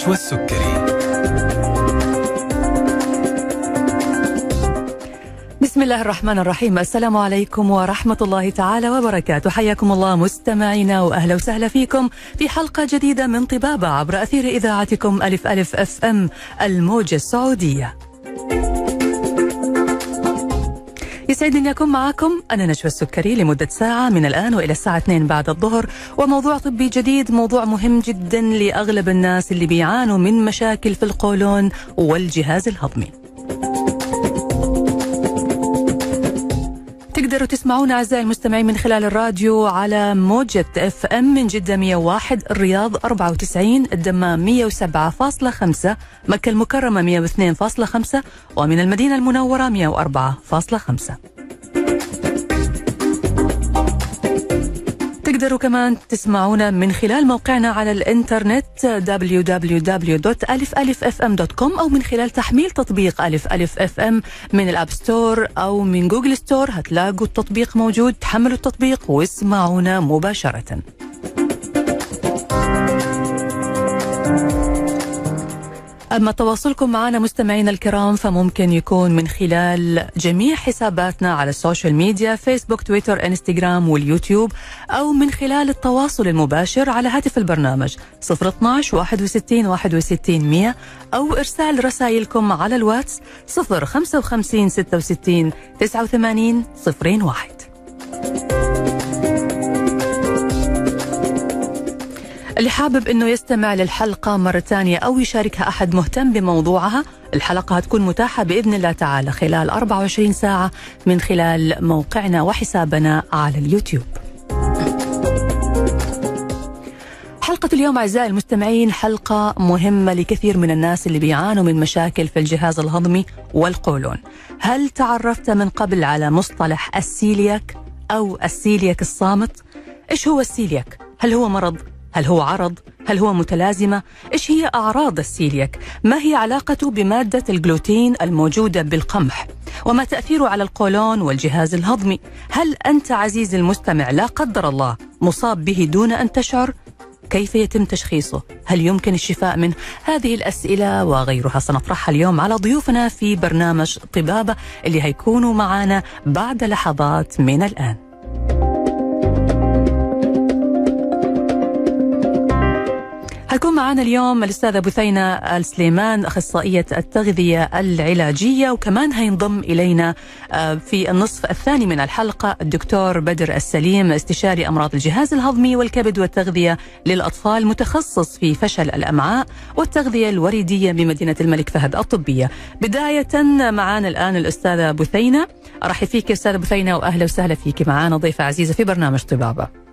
نشوى السكري بسم الله الرحمن الرحيم. السلام عليكم ورحمة الله تعالى وبركاته. حياكم الله مستمعينا وأهلا وسهلا فيكم في حلقة جديدة من طبابة عبر أثير إذاعتكم ألف ألف FM الموجة السعودية. يسعدني أن أكون معكم أنا نشوى السكري لمدة ساعة من الآن وإلى الساعة 2 بعد الظهر. وموضوع طبي جديد موضوع مهم جدا لأغلب الناس اللي بيعانوا من مشاكل في القولون والجهاز الهضمي. تقدروا تسمعونا أعزائي المستمعين من خلال الراديو على موجة اف ام من جدة 101 الرياض 94 الدمام 107.5 مكة المكرمة 102.5 ومن المدينة المنورة 104.5 تقدروا كمان تسمعونا من خلال موقعنا على الإنترنت www.alifalifm.com أو من خلال تحميل تطبيق ألف ألف FM من ال App Store أو من Google Store هتلاقوا التطبيق موجود تحملوا التطبيق واسمعونا مباشرة. أما تواصلكم معنا مستمعينا الكرام فممكن يكون من خلال جميع حساباتنا على ال social media فيسبوك تويتر إنستغرام واليوتيوب أو من خلال التواصل المباشر على هاتف البرنامج 012 61 61 100 أو إرسال رسائلكم على الواتس 055 66 89 01 اللي حابب إنه يستمع للحلقة مرة ثانية أو يشاركها أحد مهتم بموضوعها الحلقة هتكون متاحة بإذن الله تعالى خلال 24 ساعة من خلال موقعنا وحسابنا على اليوتيوب. حلقة اليوم أعزائي المستمعين حلقة مهمة لكثير من الناس اللي بيعانوا من مشاكل في الجهاز الهضمي والقولون هل تعرفت من قبل على مصطلح السيلياك أو السيلياك الصامت؟ إيش هو السيلياك؟ هل هو مرض؟ هل هو عرض؟ هل هو متلازمة؟ إيش هي أعراض السيلياك؟ ما هي علاقته بمادة الجلوتين الموجودة بالقمح؟ وما تأثيره على القولون والجهاز الهضمي؟ هل أنت عزيزي المستمع لا قدر الله مصاب به دون أن تشعر؟ كيف يتم تشخيصه؟ هل يمكن الشفاء منه؟ هذه الأسئلة وغيرها سنطرحها اليوم على ضيوفنا في برنامج طبابة اللي هيكونوا معنا بعد لحظات من الآن. حيكون معنا اليوم الأستاذة بثينة السليمان أخصائية التغذية العلاجية وكمان هينضم إلينا في النصف الثاني من الحلقة الدكتور بدر السليم استشاري أمراض الجهاز الهضمي والكبد والتغذية للأطفال متخصص في فشل الأمعاء والتغذية الوريدية بمدينة الملك فهد الطبية. بداية معنا الآن الأستاذة بثينة. أرحب فيك أستاذة بثينة وأهلا وسهلا فيك معنا ضيفة عزيزة في برنامج طبابة.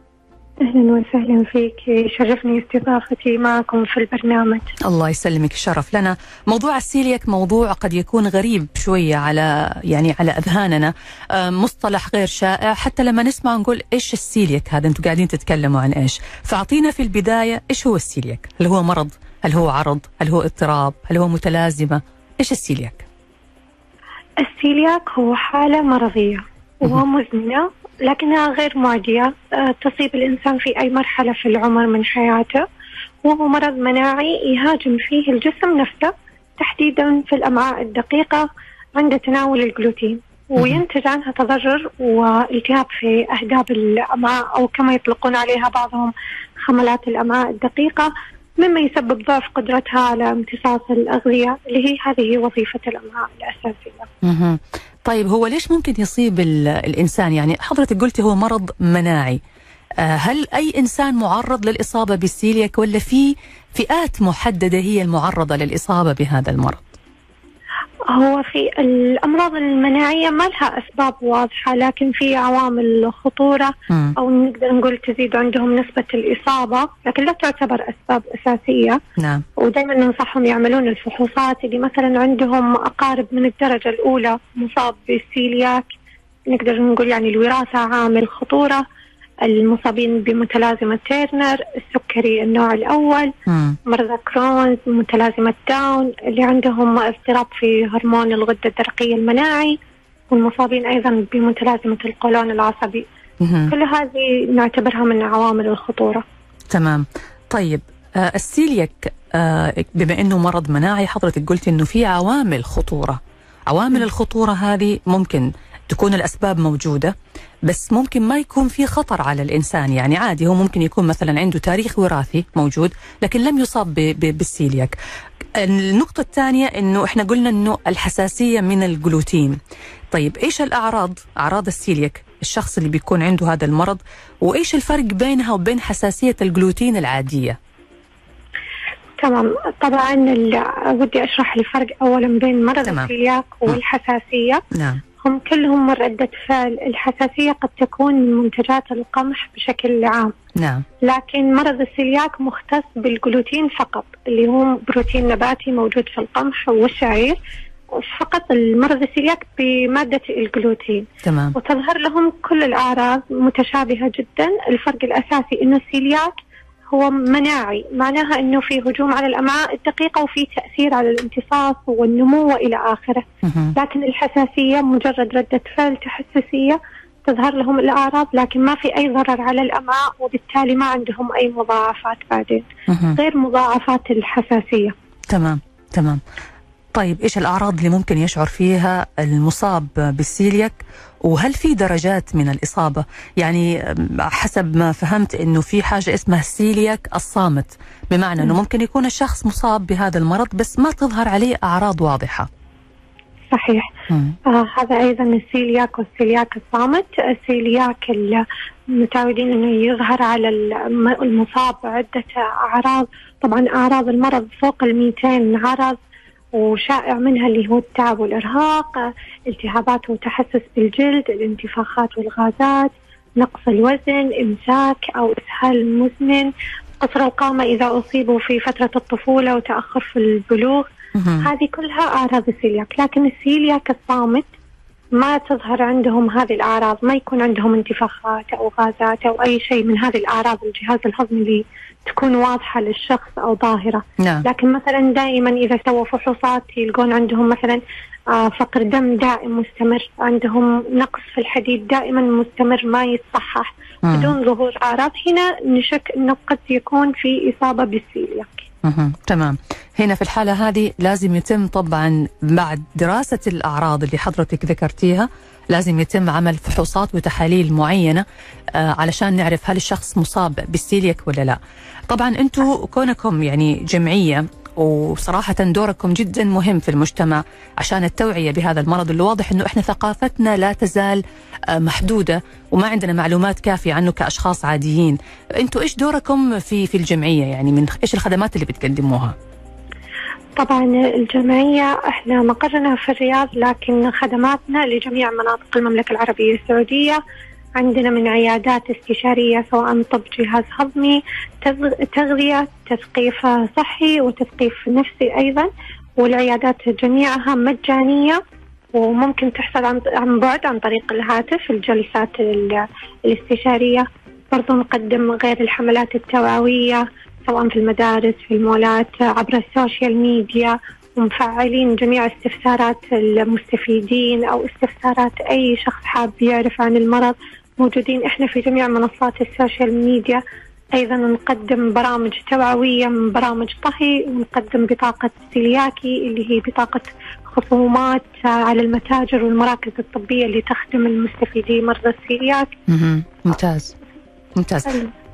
أهلا وسهلا فيك. شرفني استضافتي معكم في البرنامج. الله يسلمك. الشرف لنا. موضوع السيلياك موضوع قد يكون غريب شوية على يعني على أذهاننا. مصطلح غير شائع. حتى لما نسمع نقول إيش السيلياك هذا؟ أنتم قاعدين تتكلموا عن إيش؟ فأعطينا في البداية إيش هو السيلياك هل هو مرض؟ هل هو عرض؟ هل هو اضطراب؟ هل هو متلازمة؟ إيش السيلياك السيلياك هو حالة مرضية. ومزمنه لكنها غير معدية تصيب الإنسان في أي مرحلة في العمر من حياته. وهو مرض مناعي يهاجم فيه الجسم نفسه تحديدا في الأمعاء الدقيقة عند تناول الجلوتين. وينتج عنها تضرر والتهاب في أهداب الأمعاء أو كما يطلقون عليها بعضهم خملات الأمعاء الدقيقة مما يسبب ضعف قدرتها على امتصاص الأغذية اللي هي هذه وظيفة الأمعاء الأساسية. طيب هو ليش ممكن يصيب الإنسان؟ يعني حضرتك قلتي هو مرض مناعي. هل أي إنسان معرض للإصابة بالسيلياك ولا في فئات محددة هي المعرضة للإصابة بهذا المرض؟ هو في الأمراض المناعية ما لها أسباب واضحة لكن في عوامل خطورة م. أو نقدر نقول تزيد عندهم نسبة الإصابة لكن لا تعتبر أسباب أساسية نعم. ودائما ننصحهم يعملون الفحوصات اللي مثلا عندهم أقارب من الدرجة الأولى مصاب بالسيلياك نقدر نقول يعني الوراثة عامل خطورة المصابين بمتلازمة تيرنر السكري النوع الأول. مرضى Crohn's متلازمة داون اللي عندهم اضطراب في هرمون الغدة الدرقية المناعي والمصابين أيضا بمتلازمة القولون العصبي. كل هذه نعتبرها من عوامل الخطورة. تمام. طيب آه، السيلياك آه، بما إنه مرض مناعي حضرتك قلت إنه في عوامل خطورة. عوامل الخطورة هذه ممكن تكون الأسباب موجودة بس ممكن ما يكون في خطر على الإنسان. يعني عادي هو ممكن يكون مثلا عنده تاريخ وراثي موجود لكن لم يصاب بالسيلياك. النقطة الثانية إنه إحنا قلنا إنه الحساسية من الجلوتين. طيب إيش الأعراض؟ أعراض السيلياك الشخص اللي بيكون عنده هذا المرض وإيش الفرق بينها وبين حساسية الجلوتين العادية؟ تمام. طبعا ودي أشرح الفرق اولا بين مرض تمام. السيلياك والحساسية. نعم. هم كلهم من ردة فعل. الحساسية قد تكون من منتجات القمح بشكل عام. نعم. لكن مرض السيلياك مختص بالجلوتين فقط اللي هو بروتين نباتي موجود في القمح والشعير. فقط المرض السيلياك بمادة الجلوتين. تمام. وتظهر لهم كل الأعراض متشابهة جدا. الفرق الأساسي أنه السيلياك هو مناعي معناها إنه في هجوم على الأمعاء الدقيقة وفي تأثير على الامتصاص والنمو والى آخره. لكن الحساسية مجرد ردة فعل تحسسية تظهر لهم الأعراض لكن ما في أي ضرر على الأمعاء وبالتالي ما عندهم أي مضاعفات بعدين. غير مضاعفات الحساسية. تمام تمام. طيب إيش الأعراض اللي ممكن يشعر فيها المصاب بالسيلياك؟ وهل في درجات من الإصابة؟ يعني حسب ما فهمت إنه في حاجة اسمها السيلياك الصامت. بمعنى إنه ممكن يكون الشخص مصاب بهذا المرض بس ما تظهر عليه أعراض واضحة. صحيح. آه هذا أيضا السيلياك والسيلياك الصامت. السيلياك متعودين إنه يظهر على المصاب عدة أعراض. طبعا أعراض المرض فوق ال 200 عرض. وشائع منها اللي هو التعب والإرهاق التهابات وتحسس بالجلد الانتفاخات والغازات نقص الوزن إمساك أو إسهال مزمن قصر القامة إذا أصيبوا في فترة الطفولة وتأخر في البلوغ. هذه كلها أعراض السيلياك لكن السيلياك الصامت ما تظهر عندهم هذه الأعراض ما يكون عندهم انتفاخات أو غازات أو أي شيء من هذه الأعراض الجهاز الهضمي اللي تكون واضحة للشخص أو ظاهرة نعم. لكن مثلا دائما إذا سووا فحوصات يلقون عندهم مثلا آه، فقر دم دائم مستمر عندهم نقص في الحديد دائما مستمر ما يتصحح. بدون ظهور أعراض هنا نشك أنه قد يكون في إصابة بالسيلياك تمام. هنا في الحالة هذه لازم يتم طبعا بعد دراسة الأعراض اللي حضرتك ذكرتيها لازم يتم عمل فحوصات وتحاليل معينة آه علشان نعرف هل الشخص مصاب بالسيليك ولا لا. طبعا أنتم كونكم يعني جمعية وصراحة دوركم جدا مهم في المجتمع عشان التوعية بهذا المرض اللي واضح أنه إحنا ثقافتنا لا تزال آه، محدودة وما عندنا معلومات كافية عنه كأشخاص عاديين أنتم إيش دوركم في في الجمعية يعني من إيش الخدمات اللي بتقدموها؟ طبعا الجمعية إحنا مقرنا في الرياض لكن خدماتنا لجميع مناطق المملكة العربية السعودية عندنا من عيادات استشارية سواء طب جهاز هضمي تغذية تثقيف صحي وتثقيف نفسي أيضا والعيادات جميعها مجانية وممكن تحصل عن بعد عن طريق الهاتف الجلسات الاستشارية. برضو نقدم غير الحملات التوعوية سواء في المدارس في المولات عبر السوشيال ميديا. ومفعلين جميع استفسارات المستفيدين أو استفسارات أي شخص حاب يعرف عن المرض. موجودين إحنا في جميع منصات ال social media. أيضا نقدم برامج توعوية من برامج طهي ونقدم بطاقة سيلياكي اللي هي بطاقة خصومات على المتاجر والمراكز الطبية اللي تخدم المستفيدين مرضى السيلياك. ممتاز. ممتاز.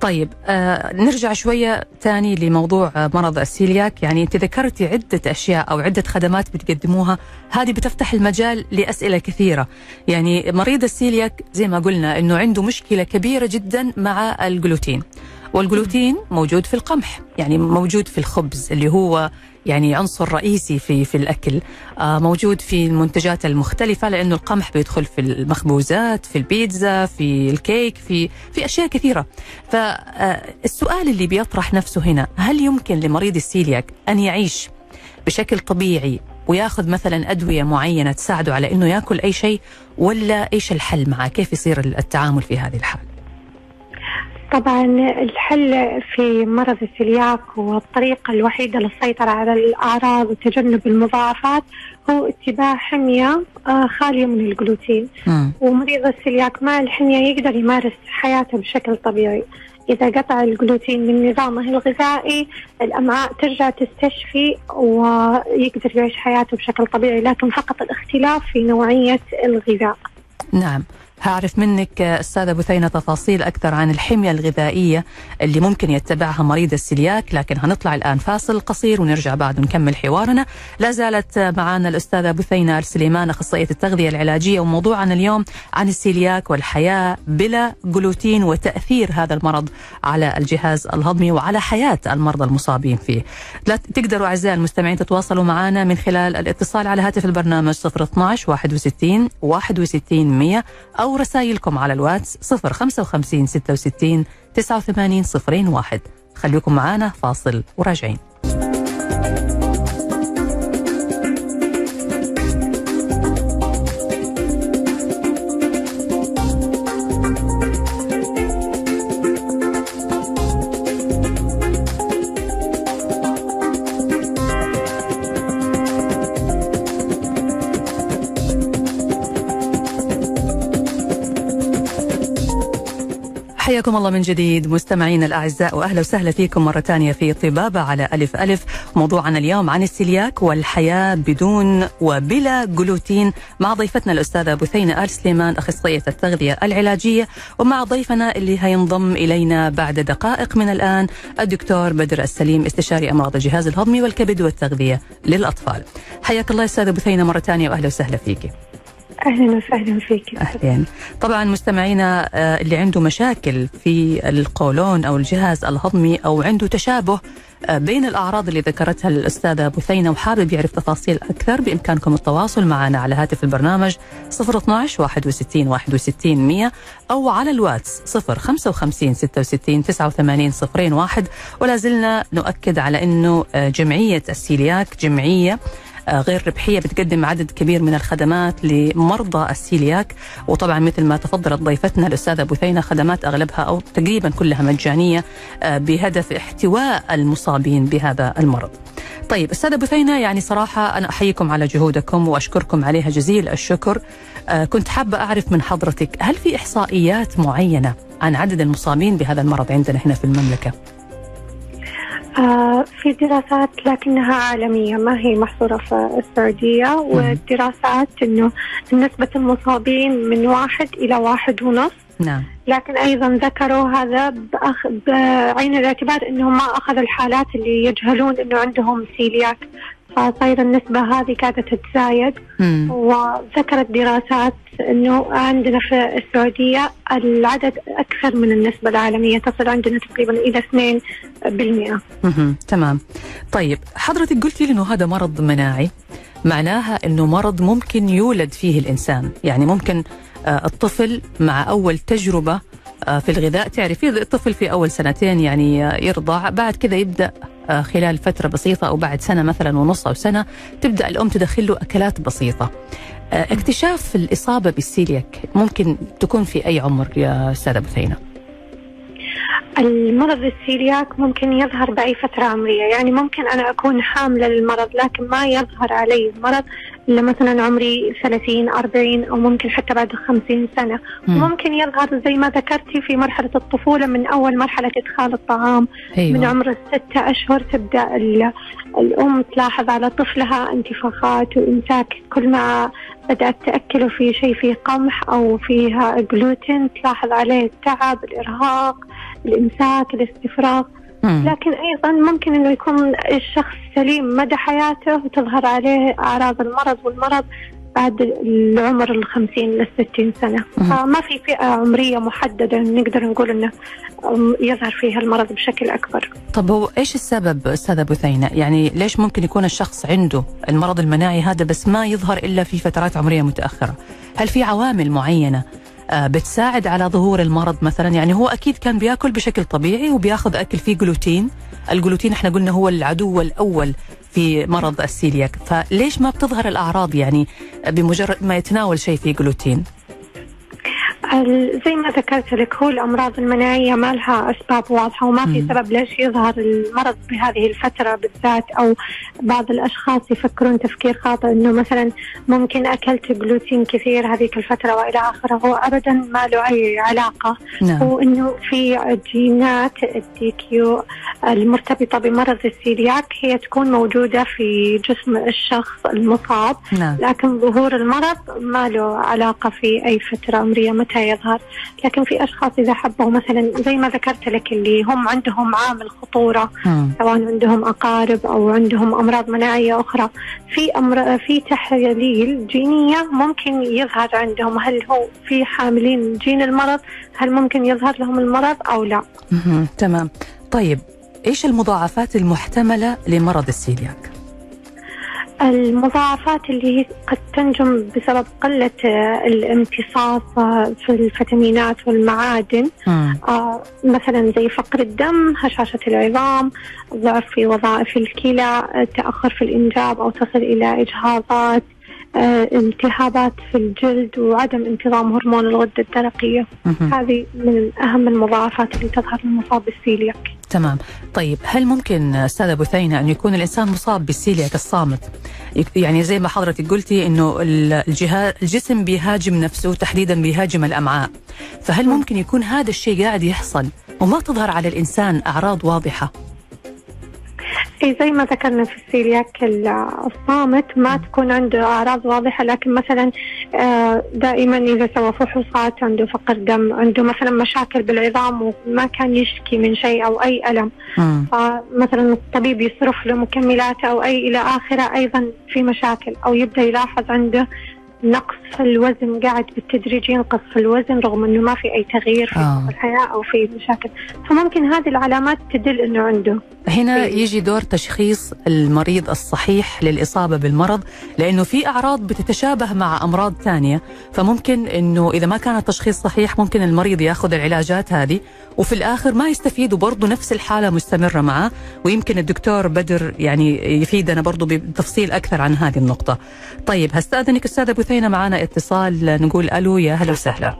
طيب آه نرجع شوية ثاني لموضوع آه مرض السيلياك. يعني أنت ذكرتي عدة أشياء أو عدة خدمات بتقدموها. هذه بتفتح المجال لأسئلة كثيرة. يعني مريض السيلياك زي ما قلنا أنه عنده مشكلة كبيرة جدا مع الجلوتين. والجلوتين موجود في القمح يعني موجود في الخبز اللي هو يعني عنصر رئيسي في في الأكل. آه موجود في المنتجات المختلفة لأنه القمح بيدخل في المخبوزات في البيتزا في الكيك في في أشياء كثيرة. فالسؤال اللي بيطرح نفسه هنا هل يمكن لمريض السيلياك أن يعيش بشكل طبيعي وياخذ مثلا أدوية معينة تساعده على إنه ياكل أي شيء ولا إيش الحل معه؟ كيف يصير التعامل في هذه الحالة؟ طبعا الحل في مرض السلياك والطريقة الوحيدة للسيطرة على الأعراض وتجنب المضاعفات هو اتباع حمية آه، خالية من الجلوتين. ومريض السلياك مع الحمية يقدر يمارس حياته بشكل طبيعي. إذا قطع الجلوتين من نظامه الغذائي الأمعاء ترجع تستشفي ويقدر يعيش حياته بشكل طبيعي لكن فقط الاختلاف في نوعية الغذاء. نعم. هعرف منك أستاذة بثينه تفاصيل أكثر عن الحمية الغذائية اللي ممكن يتبعها مريض السلياك لكن هنطلع الآن فاصل قصير ونرجع بعد نكمل حوارنا. لا زالت معنا الأستاذة بثينه السليمان أخصائية التغذية العلاجية وموضوعنا اليوم عن السيلياك والحياة بلا جلوتين وتأثير هذا المرض على الجهاز الهضمي وعلى حياة المرضى المصابين فيه. لا تقدروا أعزائي المستمعين تتواصلوا معنا من خلال الاتصال على هاتف البرنامج 012 61 61 100 أو رسائلكم على الواتس 055 66 89 01 خليكم معنا فاصل وراجعين. حياكم الله من جديد مستمعينا الأعزاء وأهلا وسهلا فيكم مرة ثانية في طبابة على ألف ألف. موضوعنا اليوم عن السلياك والحياة بدون وبلا جلوتين مع ضيفتنا الأستاذة بثينة آل سليمان أخصائية التغذية العلاجية. ومع ضيفنا اللي هينضم إلينا بعد دقائق من الآن الدكتور بدر السليم استشاري أمراض الجهاز الهضمي والكبد والتغذية للأطفال. حياك الله أستاذة بثينة مرة ثانية وأهلا وسهلا فيكي. أهلا وسهلا فيك. أهلا. طبعا مستمعينا آه، اللي عنده مشاكل في القولون أو الجهاز الهضمي أو عنده تشابه آه، بين الأعراض اللي ذكرتها الأستاذة بثينه وحابب يعرف تفاصيل أكثر بإمكانكم التواصل معنا على هاتف البرنامج 012 61 61 100 أو على الواتس 055 66 89 01 ولا زلنا نؤكد على إنه آه، جمعية السيلياك جمعية غير ربحية بتقدم عدد كبير من الخدمات لمرضى السيلياك وطبعا مثل ما تفضلت ضيفتنا الأستاذة بثينه خدمات أغلبها أو تقريبا كلها مجانية آه، بهدف احتواء المصابين بهذا المرض. طيب أستاذة بثينه يعني صراحة أنا أحييكم على جهودكم وأشكركم عليها جزيل الشكر. آه، كنت حابة أعرف من حضرتك هل في إحصائيات معينة عن عدد المصابين بهذا المرض عندنا هنا في المملكة؟ آه، في دراسات لكنها عالمية ما هي محصورة في السعودية. والدراسات أنه نسبة المصابين من واحد إلى واحد ونص. نعم. لكن أيضا ذكروا هذا بأخ... بعين الاعتبار انهم ما اخذوا الحالات اللي يجهلون إنه عندهم سيلياك فصاير النسبة هذه قاعدة تتزايد. وذكرت دراسات أنه عندنا في السعودية العدد أكثر من النسبة العالمية تصل عندنا تقريبا إلى 2% تمام. طيب حضرتك قلتي لي أنه هذا مرض مناعي. معناها أنه مرض ممكن يولد فيه الإنسان. يعني ممكن آه، الطفل مع أول تجربة آه، في الغذاء تعرفي الطفل في أول سنتين يعني يرضع بعد كذا يبدأ آه، خلال فترة بسيطة أو بعد سنة مثلا ونص أو سنة تبدأ الأم تدخل له أكلات بسيطة. آه، اكتشاف الإصابة بالسيلياك ممكن تكون في أي عمر يا أستاذة بثينة؟ المرض السيلياك ممكن يظهر بأي فترة عمرية. يعني ممكن أنا أكون حاملة للمرض لكن ما يظهر علي المرض إلا مثلا عمري 30 40 أو ممكن حتى بعد 50 سنة مم. ممكن يظهر زي ما ذكرتي في مرحلة الطفولة من أول مرحلة إدخال الطعام أيوة. من عمر الستة أشهر تبدأ الأم تلاحظ على طفلها انتفاخات وإمساك كل ما بدأت تأكله في شيء فيه قمح أو فيها جلوتين تلاحظ عليه التعب الإرهاق الإمساك الاستفراغ لكن أيضا ممكن إنه يكون الشخص سليم مدى حياته وتظهر عليه أعراض المرض والمرض بعد العمر الخمسين للستين سنة. فما في فئة عمرية محددة نقدر نقول أنه يظهر فيها المرض بشكل أكبر. طب هو إيش السبب أستاذة بثينة يعني ليش ممكن يكون الشخص عنده المرض المناعي هذا بس ما يظهر إلا في فترات عمرية متأخرة؟ هل في عوامل معينة بتساعد على ظهور المرض مثلا. يعني هو أكيد كان بيأكل بشكل طبيعي وبيأخذ أكل فيه جلوتين. الجلوتين إحنا قلنا هو العدو الأول في مرض السيلياك. فليش ما بتظهر الأعراض يعني بمجرد ما يتناول شيء فيه جلوتين؟ زي ما ذكرت لك هو الأمراض المناعية ما لها أسباب واضحة وما في. سبب ليش يظهر المرض بهذه الفترة بالذات أو بعض الأشخاص يفكرون تفكير خاطئ إنه مثلا ممكن أكلت جلوتين كثير هذيك الفترة وإلى آخره هو أبدا ما له أي علاقة. نعم. هو انه في جينات ال DQ المرتبطة بمرض السيلياك هي تكون موجودة في جسم الشخص المصاب. نعم. لكن ظهور المرض ما له علاقة في أي فترة عمرية متى يظهر لكن في أشخاص إذا حبوا مثلا زي ما ذكرت لك اللي هم عندهم عامل خطورة مم. سواء عندهم أقارب أو عندهم أمراض مناعية أخرى في أمر في تحاليل جينية ممكن يظهر عندهم هل هو في حاملين جين المرض هل ممكن يظهر لهم المرض أو لا. تمام طيب إيش المضاعفات المحتملة لمرض السيلياك؟ المضاعفات اللي هي قد تنجم بسبب قلة آه، الامتصاص آه، في الفيتامينات والمعادن. آه، مثلا زي فقر الدم هشاشة العظام ضعف في وظائف الكلى آه، تأخر في الإنجاب أو تصل إلى إجهاضات التهابات في الجلد وعدم انتظام هرمون الغدة الدرقية. هذه من أهم المضاعفات اللي تظهر للمصاب بالسيلياك. تمام. طيب هل ممكن استاذه بثينه أن يكون الإنسان مصاب بالسيلياك الصامت؟ يعني زي ما حضرتك قلتي إنه ال- الجهاز الجسم بيهاجم نفسه تحديدا بيهاجم الأمعاء. فهل ممكن يكون هذا الشيء قاعد يحصل وما تظهر على الإنسان أعراض واضحة؟ اي زي ما ذكرنا في السيلياك ال- الصامت ما تكون عنده أعراض واضحة لكن مثلا آه، دائما إذا سوى فحوصات عنده فقر دم عنده مثلا مشاكل بالعظام وما كان يشكي من شيء أو أي ألم مم. فمثلا الطبيب يصرف له مكملات أو أي إلى آخره أيضا في مشاكل أو يبدأ يلاحظ عنده نقص في الوزن قاعد بالتدريج ينقص في الوزن رغم إنه ما في أي تغيير في آه. الحياة أو في مشاكل فممكن هذه العلامات تدل إنه عنده هنا إيه. يجي دور تشخيص المريض الصحيح للإصابة بالمرض لأنه في أعراض بتتشابه مع أمراض ثانية فممكن أنه إذا ما كان التشخيص صحيح ممكن المريض ياخذ العلاجات هذه وفي الآخر ما يستفيد وبرضه نفس الحالة مستمرة معه. ويمكن الدكتور بدر يعني يفيدنا برضه بتفصيل أكثر عن هذه النقطة. طيب هستأذنك أستاذة بثينة معنا اتصال. نقول ألو يا هلا وسهلا.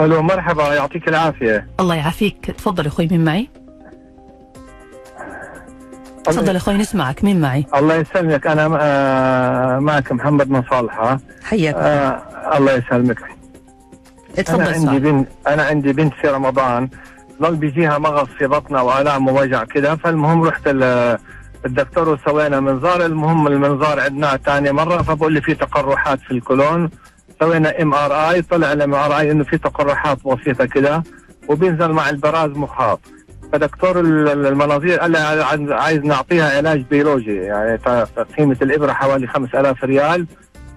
ألو مرحبا يعطيك العافية. الله يعافيك. تفضل أخوي مين معي؟ تفضل أخوي نسمعك. مين معي؟ الله يسلمك. أنا آه، معك محمد من صالحة. حياك آه الله يسلمك. اتفضل أنا عندي بنت أنا عندي بنت في رمضان. ضل بيجيها مغص في بطنها وألام ووجع كده. فالمهم رحت ال- الدكتور وسوينا منظار. المهم المنظار عندنا ثاني مرة. فبقول لي في تقرحات في الكولون. سوينا MRI طلع ال MRI إنه في تقرحات بسيطة كده. وبينزل مع البراز مخاط. فدكتور ال- ال- المناظير قال لي عايز- نعطيها علاج بيولوجي. يعني قيمه الإبرة حوالي 5000 ريال.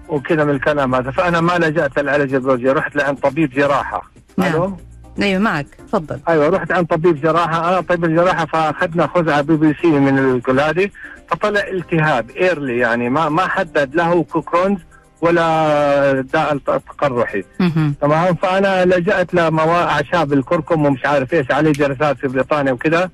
وكذا من الكلام هذا. فأنا ما لجأت للعلاج البيولوجي رحت لعند طبيب جراحة. نعم. ألو؟ أيوه معك. تفضل. أيوه رحت عند طبيب جراحة. أنا طبيب الجراحة فأخذنا خزعة biopsy من الكل هذه فطلع التهاب early يعني ما ما حدد له ك Crohn's ولا داء التقرحي. مهم. تمام؟ فأنا لجأت لمواء اعشاب الكركم ومش عارف إيش عليه جلسات في بريطانيا وكذا.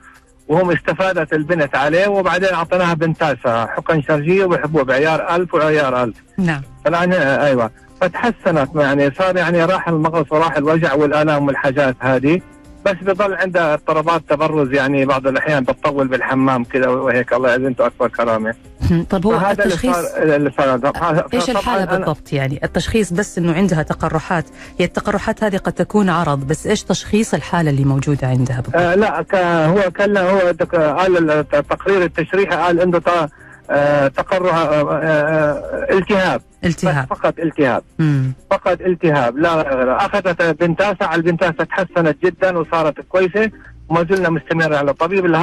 وهم استفادت البنت عليه وبعدين اعطيناها بنتاسه حقن شرجية وبيحبوه بعيار 1000 وعيار 1000 نعم. فالان أيوه. فتحسنت يعني صار يعني راح المغص وراح الوجع والآلام والحاجات هذه. بس بضل عندها اضطرابات تبرز يعني بعض الأحيان بتطول بالحمام كذا وهيك. الله يعزمته أكبر كرامة. طب هو فهذا اللي التشخيص صار اللي صار. إيش أنا- بالضبط يعني؟ التشخيص بس إنه عندها تقرحات. هي التقرحات هذه قد تكون عرض بس إيش تشخيص الحالة اللي موجودة عندها بالضبط؟ آه لا هو كان هو قال التقرير التشريحي قال عنده آه، تقرح آه، آه، التهاب. التهاب. فقط التهاب. مم. فقط التهاب. لا غير أخذت بنتاسة على البنتاسة تحسنت جدا وصارت كويسة. وما زلنا مستمر على الطبيب اللي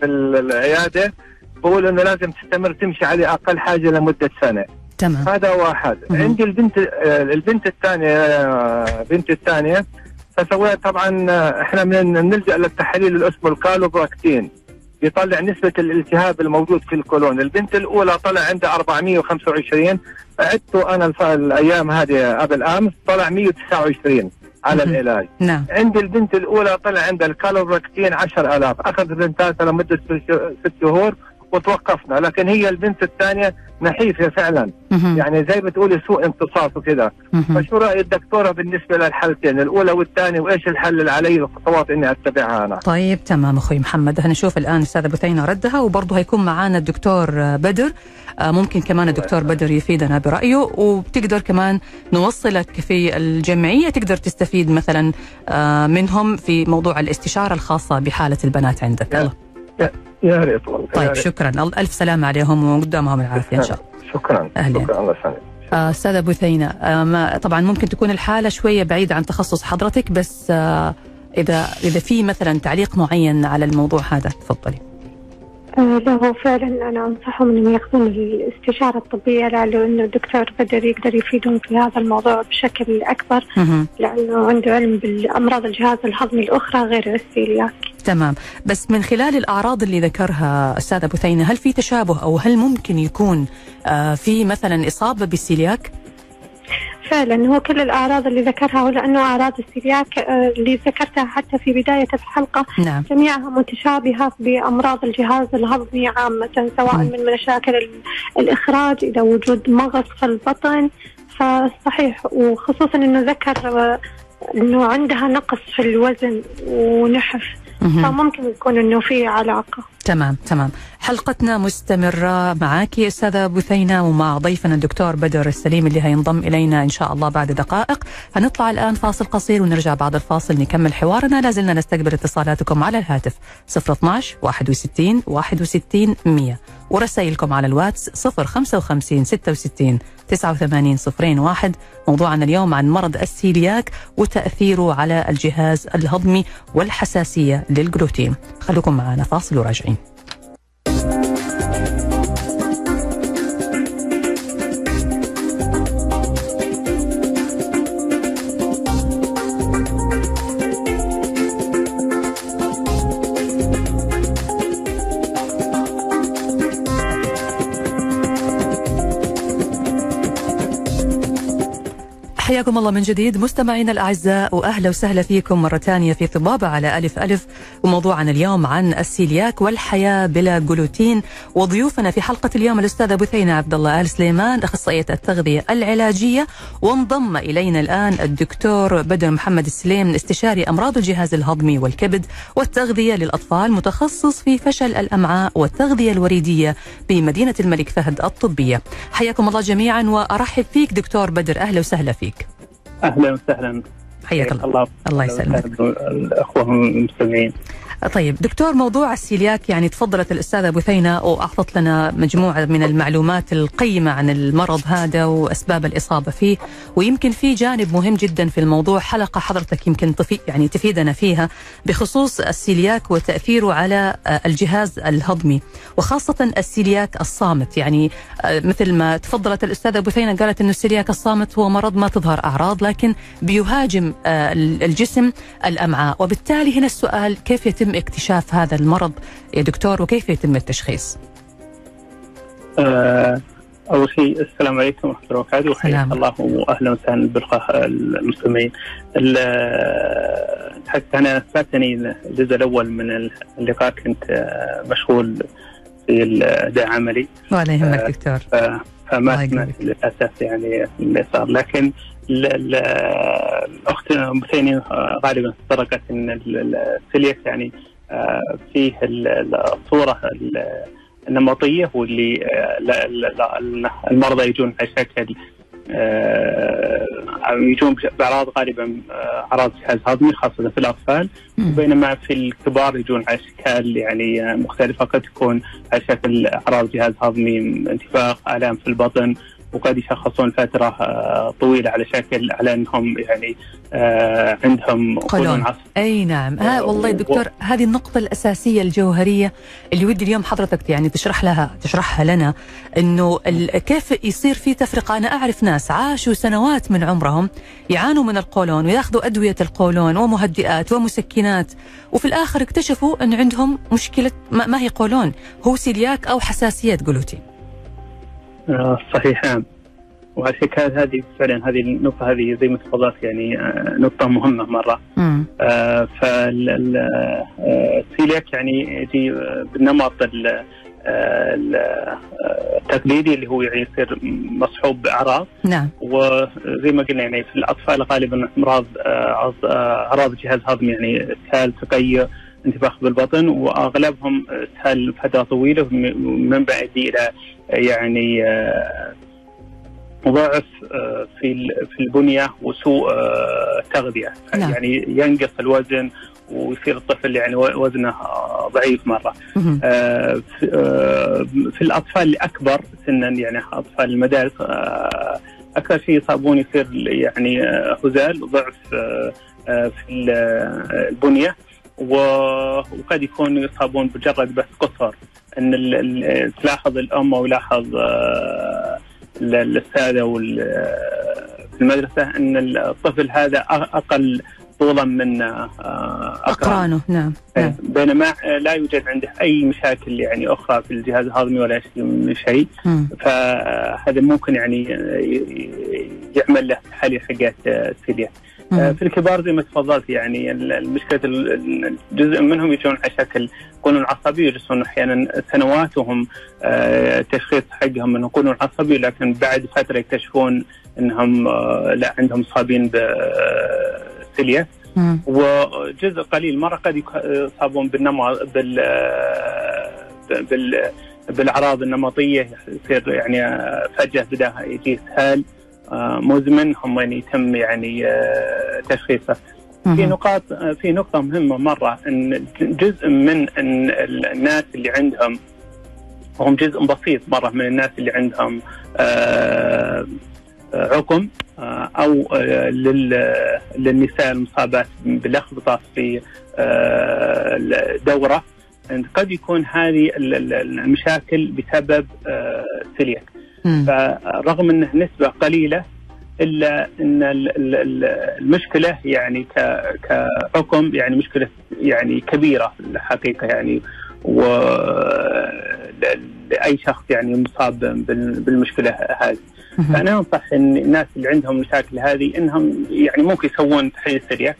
في العيادة. بقول إنه لازم تستمر تمشي عليه أقل حاجة لمدة سنة. تمام. هذا واحد. مهم. عندي البنت البنت الثانية بنتي الثانية. فسويت طبعا إحنا من نلجأ للتحاليل اللي اسمه الكالوبراكتين. يطلع نسبة الالتهاب الموجود في الكولون. البنت الأولى طلع عندها 425 عدته أنا الأيام هذه قبل أمس طلع 129 على. العلاج نعم. عندي البنت الأولى طلع عندها الكالوبراكتين 10000 أخذ بنتاتها لمدة ست شهور. وتوقفنا لكن هي البنت الثانية نحيفه فعلا. يعني زي بتقولي سوء امتصاص وكذا. فشو رأي الدكتورة بالنسبة للحالتين الأولى والثانية وإيش الحل اللي علي الخطوات إني أتبعها أنا طيب تمام أخوي محمد هنشوف الآن أستاذة بثينة ردها وبرضه هيكون معانا الدكتور بدر آه، ممكن كمان الدكتور بدر يفيدنا برأيه وبتقدر كمان نوصلك في الجمعية تقدر تستفيد مثلا آه، منهم في موضوع الاستشارة الخاصة بحالة البنات عندك الله. يا ريت والله طيب. شكرا. ألف سلامة عليهم وقدامهم العافية إن شاء الله. شكرا. أهلين. شكرا الله يسلمك. أستاذة بثينه آه، ما طبعا ممكن تكون الحالة شوية بعيدة عن تخصص حضرتك بس آه، إذا إذا في مثلا تعليق معين على الموضوع هذا تفضلي. آه، لا هو فعلا أنا أنصحهم أنهم ياخذون الاستشارة الطبية لعله أنه الدكتور بدر يقدر يفيدهم في هذا الموضوع بشكل أكبر مهم. لأنه عنده علم بالأمراض الجهاز الهضمي الأخرى غير السيلياك تمام بس من خلال الأعراض اللي ذكرها أستاذة بثينة هل في تشابه أو هل ممكن يكون آه، في مثلا إصابة بالسيلياك؟ فعلا. هو كل الأعراض اللي ذكرها ولأنه أعراض السيلياك آه، اللي ذكرتها حتى في بداية الحلقة. نعم. جميعها متشابهة بأمراض الجهاز الهضمي عامة سواء مم. من مشاكل ال- الإخراج إلى وجود مغص في البطن. فصحيح وخصوصا أنه ذكر آه، أنه عندها نقص في الوزن ونحف. فممكن يكون أنه في علاقة. تمام تمام. حلقتنا مستمرة معك أستاذة بثينة ومع ضيفنا الدكتور بدر السليم اللي هينضم إلينا إن شاء الله بعد دقائق. هنطلع الآن فاصل قصير ونرجع بعد الفاصل نكمل حوارنا. لازلنا نستقبل اتصالاتكم على الهاتف 012 61 61 100 ورسائلكم على الواتس 055 66 89 01 موضوعنا اليوم عن مرض السيلياك وتأثيره على الجهاز الهضمي والحساسية للجلوتين. خلوكم معنا فاصل وراجعين. حياكم الله من جديد. مستمعينا الأعزاء وأهلا وسهلا فيكم مرة ثانية في طبابة على ألف ألف. وموضوعنا اليوم عن السيلياك والحياة بلا جلوتين. وضيوفنا في حلقة اليوم الأستاذة بثينة عبد الله آل سليمان أخصائية التغذية العلاجية. وانضم إلينا الآن الدكتور بدر محمد السليم استشاري أمراض الجهاز الهضمي والكبد والتغذية للأطفال متخصص في فشل الأمعاء والتغذية الوريدية بمدينة الملك فهد الطبية. حياكم الله جميعا وأرحب فيك دكتور بدر. أهلا وسهلا فيك. أهلا وسهلا. حياك الله. الله. الله يسلمك. الأخوة المستمعين. طيب دكتور موضوع السيلياك يعني تفضلت الأستاذة بثينة وأعطت لنا مجموعة من المعلومات القيمة عن المرض هذا وأسباب الإصابة فيه ويمكن في جانب مهم جدا في الموضوع حلقة حضرتك يمكن تفي يعني تفيدنا فيها بخصوص السيلياك وتأثيره على آه، الجهاز الهضمي وخاصة السيلياك الصامت. يعني آه، مثل ما تفضلت الأستاذة بثينة قالت أنه السيلياك الصامت هو مرض ما تظهر أعراض لكن بيهاجم الجسم الأمعاء. وبالتالي هنا السؤال كيف يتم اكتشاف هذا المرض يا دكتور وكيف يتم التشخيص؟ آه، أول شيء السلام عليكم ورحمة الله وبركاته. وحياك. الله. واهلا وسهلا بالقاء المستمعين. ال- تحدث أنا فاتني الجزء الأول من اللقاء كنت آه، مشغول في اداء عملي ولا يهمك آه، دكتور. فما سمعت. للأسف يعني اللي صار. لكن الأخت بثيني آه، غالبا تطرقت إن ال- ال- السيلياك يعني آه، فيه ال- ال- الصورة ال- النمطية واللي آه، المرضى يجون على شكل يجون بأعراض غالبا أعراض جهاز هضمي خاصة في الأطفال. بينما في الكبار يجون على اشكال يعني مختلفة قد تكون على شكل أعراض جهاز هضمي انتفاخ آلام في البطن وقد يشخصون فترة آه، طويلة على شكل على انهم يعني آه، عندهم قولون. عصب أي نعم. ها والله دكتور هذه النقطة الأساسية الجوهرية اللي ودي اليوم حضرتك يعني تشرح لها تشرحها لنا إنه ال- كيف يصير في تفرقة؟ أنا أعرف ناس عاشوا سنوات من عمرهم يعانوا من القولون وياخذوا أدوية القولون ومهدئات ومسكنات وفي الآخر اكتشفوا أن عندهم مشكلة ما ما هي قولون هو سيلياك أو حساسية جلوتين آه، صحيح. نعم وعشان كانت هذه فعلا هذه النقطة هذه زي ما تفضلت يعني آه، نقطة مهمة مرة. مم. فالسيلياك يعني يجي آه، بالنمط ال- التقليدي اللي هو يعني يصير مصحوب بأعراض. نعم. وزي ما قلنا يعني في الأطفال غالبا أمراض أعراض الجهاز الهضمي يعني اسهال تقيؤ انتفاخ بالبطن وأغلبهم اسهال فتره طويلة من بعد إلى يعني ضعف في في البنية وسوء تغذية نعم. يعني ينقص الوزن ويصير الطفل يعني وزنه ضعيف مرة. آه في الأطفال الأكبر سنا يعني أطفال المدارس آه أكثر شيء يصابون يصير يعني هزال وضعف آه في البنية وقد يكون يصابون بمجرد بس قصر. إن تلاحظ الأم أو يلاحظ السادة في المدرسة إن الطفل هذا أقل طولا من أقرانه. نعم. إيه، نعم. بينما لا يوجد عنده أي مشاكل يعني أخرى في الجهاز الهضمي ولا شيء فهذا ممكن يعني يعمل له تحاليل حقات السيليا في الكبار زي ما تفضلت يعني المشكلة جزء منهم يجون على شكل قولون عصبي يجلسون أحيانا سنوات وهم تشخيص حقهم إنه قولون عصبي لكن بعد فترة يكتشفون إنهم لا عندهم إصابين بالسيليا وجزء قليل مرة قد يصابون بالنمط بال بال بالأعراض النمطية يصير يعني فجأة بدأ يجي اسهال مزمن هم يتم يعني تشخيصه. في نقاط في نقطة مهمة مرة إن جزء من إن الناس اللي عندهم هم جزء بسيط مرة من الناس اللي عندهم عقم أو للنساء المصابات بالاخبطات في الدورة قد يكون هذه المشاكل بسبب سيلياك فرغم انه نسبه قليلة إلا إن المشكلة يعني كحكم يعني مشكلة يعني كبيرة الحقيقة يعني و لأي شخص يعني مصاب بالمشكلة هذه. فانا أنصح إن الناس اللي عندهم المشاكل هذه إنهم يعني ممكن يسوون تحليل سريع.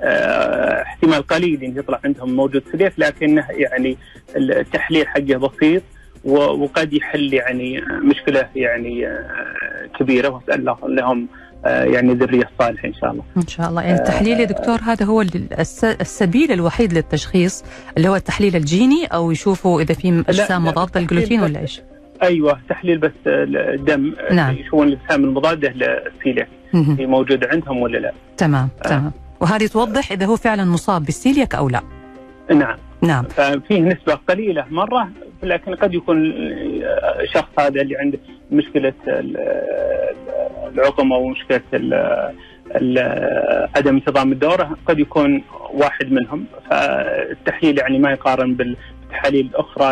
آه احتمال قليل إن يطلع عندهم موجود سليف لكنه يعني التحليل حقه بسيط. وقد يحل يعني مشكلة يعني كبيرة وأسأل لهم يعني ذرية صالحة إن شاء الله. إن شاء الله يعني التحليل يا دكتور هذا هو السبيل الوحيد للتشخيص اللي هو التحليل الجيني أو يشوفوا إذا في أجسام مضادة للجلوتين ولا إيش؟ أيوه تحليل بس الدم نعم. يشوفون الأجسام المضادة للسيليك هي موجودة عندهم ولا لا؟ تمام آه. تمام وهذه توضح إذا هو فعلا مصاب بالسيليك أو لا. نعم. نعم. ففيه نسبة قليلة مرة لكن قد يكون الشخص هذا اللي عنده مشكلة العقم أو مشكلة عدم انتظام الدورة قد يكون واحد منهم. فالتحليل يعني ما يقارن بالتحاليل الأخرى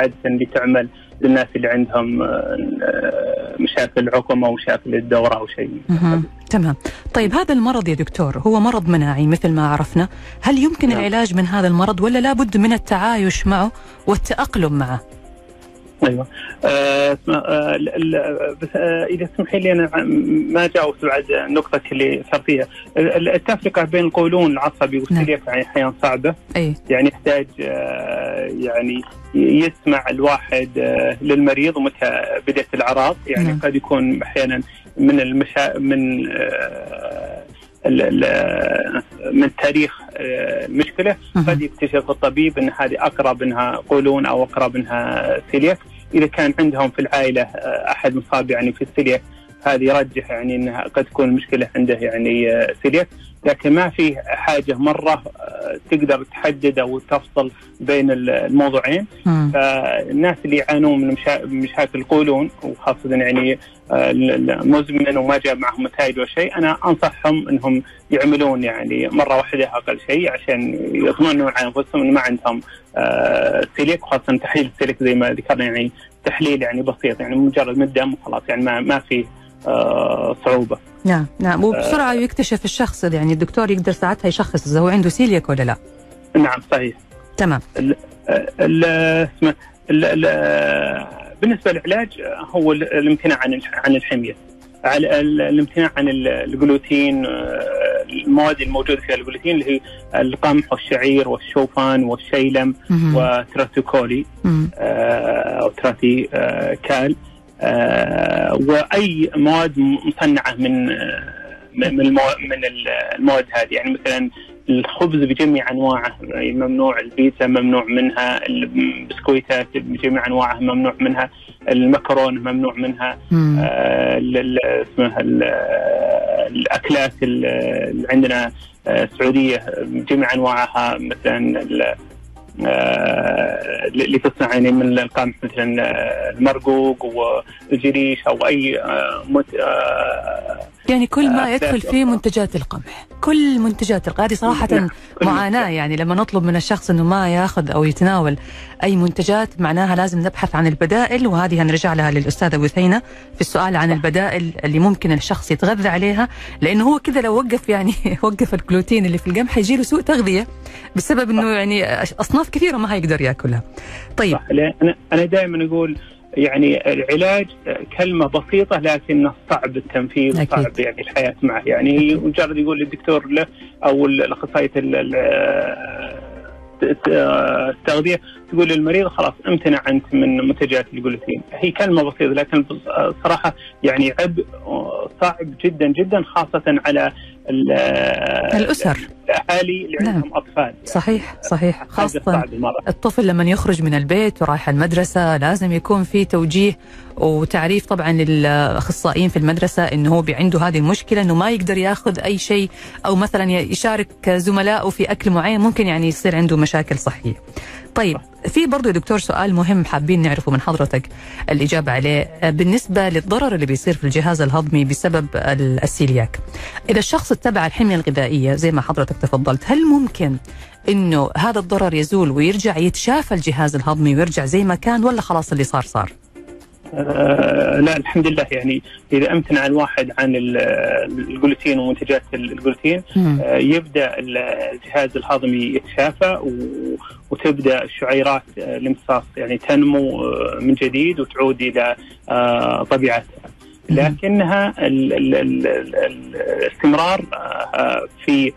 عادة اللي تعمل للناس اللي عندهم مشاكل عقم أو مشاكل الدورة أو شيء. تمام. طيب هذا المرض يا دكتور هو مرض مناعي مثل ما عرفنا. هل يمكن نعم. العلاج من هذا المرض ولا لابد من التعايش معه والتأقلم معه؟ أيوه. آه آه بس آه إذا تسمحي لي أنا ما جاوبت بعد نقطتك اللي صار فيها. التفرقة بين القولون العصبي والسليك يعني أحيانا صعبة. أي. يعني يحتاج آه يعني يسمع الواحد آه للمريض ومتى بدأت الأعراض. يعني نعم. قد يكون أحيانا من المشا من آه من تاريخ المشكلة قد يكتشف الطبيب ان هذه أقرب إنها قولون أو أقرب إنها سيليك. إذا كان عندهم في العائلة أحد مصاب يعني في السيليك هذه يرجح يعني إنها قد تكون المشكلة عنده يعني سيليك. لكن ما في حاجة مرة تقدر تحدد أو تفصل بين الموضوعين. فالناس اللي يعانون من مشاكل القولون وخاصة يعني مزمن وما جاب معهم نتائج ولا شيء أنا أنصحهم إنهم يعملون يعني مرة واحدة أقل شيء عشان يطمئنون على أنفسهم انه ما عندهم سيليك وخاصة تحليل السيليك زي ما ذكرنا يعني تحليل يعني بسيط يعني مجرد من الدم وخلاص يعني ما ما في صعوبة. نعم نعم وبسرعة يكتشف الشخص يعني الدكتور يقدر ساعتها يشخص إذا هو عنده سيليك ولا لا. نعم صحيح. تمام. ال ال ال ال بالنسبة للعلاج هو الامتناع عن عن الحمية. على الامتناع عن الجلوتين المواد الموجودة فيها الجلوتين اللي هي القمح والشعير والشوفان والشيلم مم. آه، أو تراتي آه، كال آه، وأي مواد مصنعة من آه، من من المواد هذه يعني مثلا الخبز بجميع أنواعه ممنوع البيتزا ممنوع منها البسكويتات بجميع انواعها ممنوع منها المكرونة ممنوع منها. آه، اسمها ال- الأكلات ال- اللي عندنا آه، السعودية بجميع أنواعها مثلا ال- آه، اللي تصنع يعني من القمح مثلا آه، المرقوق والجريش أو أي آه، يعني كل ما يدخل فيه. منتجات القمح كل منتجات القمح هذه صراحة معاناة يعني لما نطلب من الشخص أنه ما يأخذ أو يتناول أي منتجات معناها لازم نبحث عن البدائل وهذه هنرجع لها للأستاذة وثينة في السؤال عن البدائل اللي ممكن الشخص يتغذى عليها لأنه هو كذا لو وقف يعني وقف الجلوتين اللي في القمح حيجي له سوء تغذية بسبب أنه يعني أصناف كثيرة ما هيقدر يأكلها. طيب. صح أنا دائما أقول يعني العلاج كلمة بسيطة لكن صعب التنفيذ أكيد. وصعب يعني الحياة معه يعني مجرد يقول للدكتور له أو الأخصائية ال- ال- التغذية تقول للمريض خلاص امتنع انت من منتجات الجلوتين هي كلمة بسيطة لكن صراحة يعني عبء صعب جدا جدا خاصة على ال- الأسر. الأهالي اللي نعم. عندهم أطفال. صحيح صحيح. صعب مرة. الطفل لما يخرج من البيت ورايح المدرسة لازم يكون في توجيه وتعريف طبعا للأخصائيين في المدرسة أنه هو عنده هذه المشكلة أنه ما يقدر ياخذ أي شيء أو مثلا يشارك زملائه في أكل معين ممكن يعني يصير عنده مشاكل صحية. طيب في برضو يا دكتور سؤال مهم حابين نعرفه من حضرتك الإجابة عليه بالنسبة للضرر اللي بيصير في الجهاز الهضمي بسبب ال- السيلياك إذا الشخص اتبع الحمية الغذائية زي ما حضرتك تفضلت هل ممكن إنه هذا الضرر يزول ويرجع يتشافى الجهاز الهضمي ويرجع زي ما كان ولا خلاص اللي صار صار؟ آه لا الحمد لله يعني إذا أمتنع الواحد عن ال- الجلوتين ومنتجات الجلوتين. آه يبدأ الجهاز الهضمي يتشافى و- وتبدأ الشعيرات آه، الامتصاص يعني تنمو آه، من جديد وتعود إلى آه، طبيعتها. لكنها ال- ال- ال- ال- الاستمرار في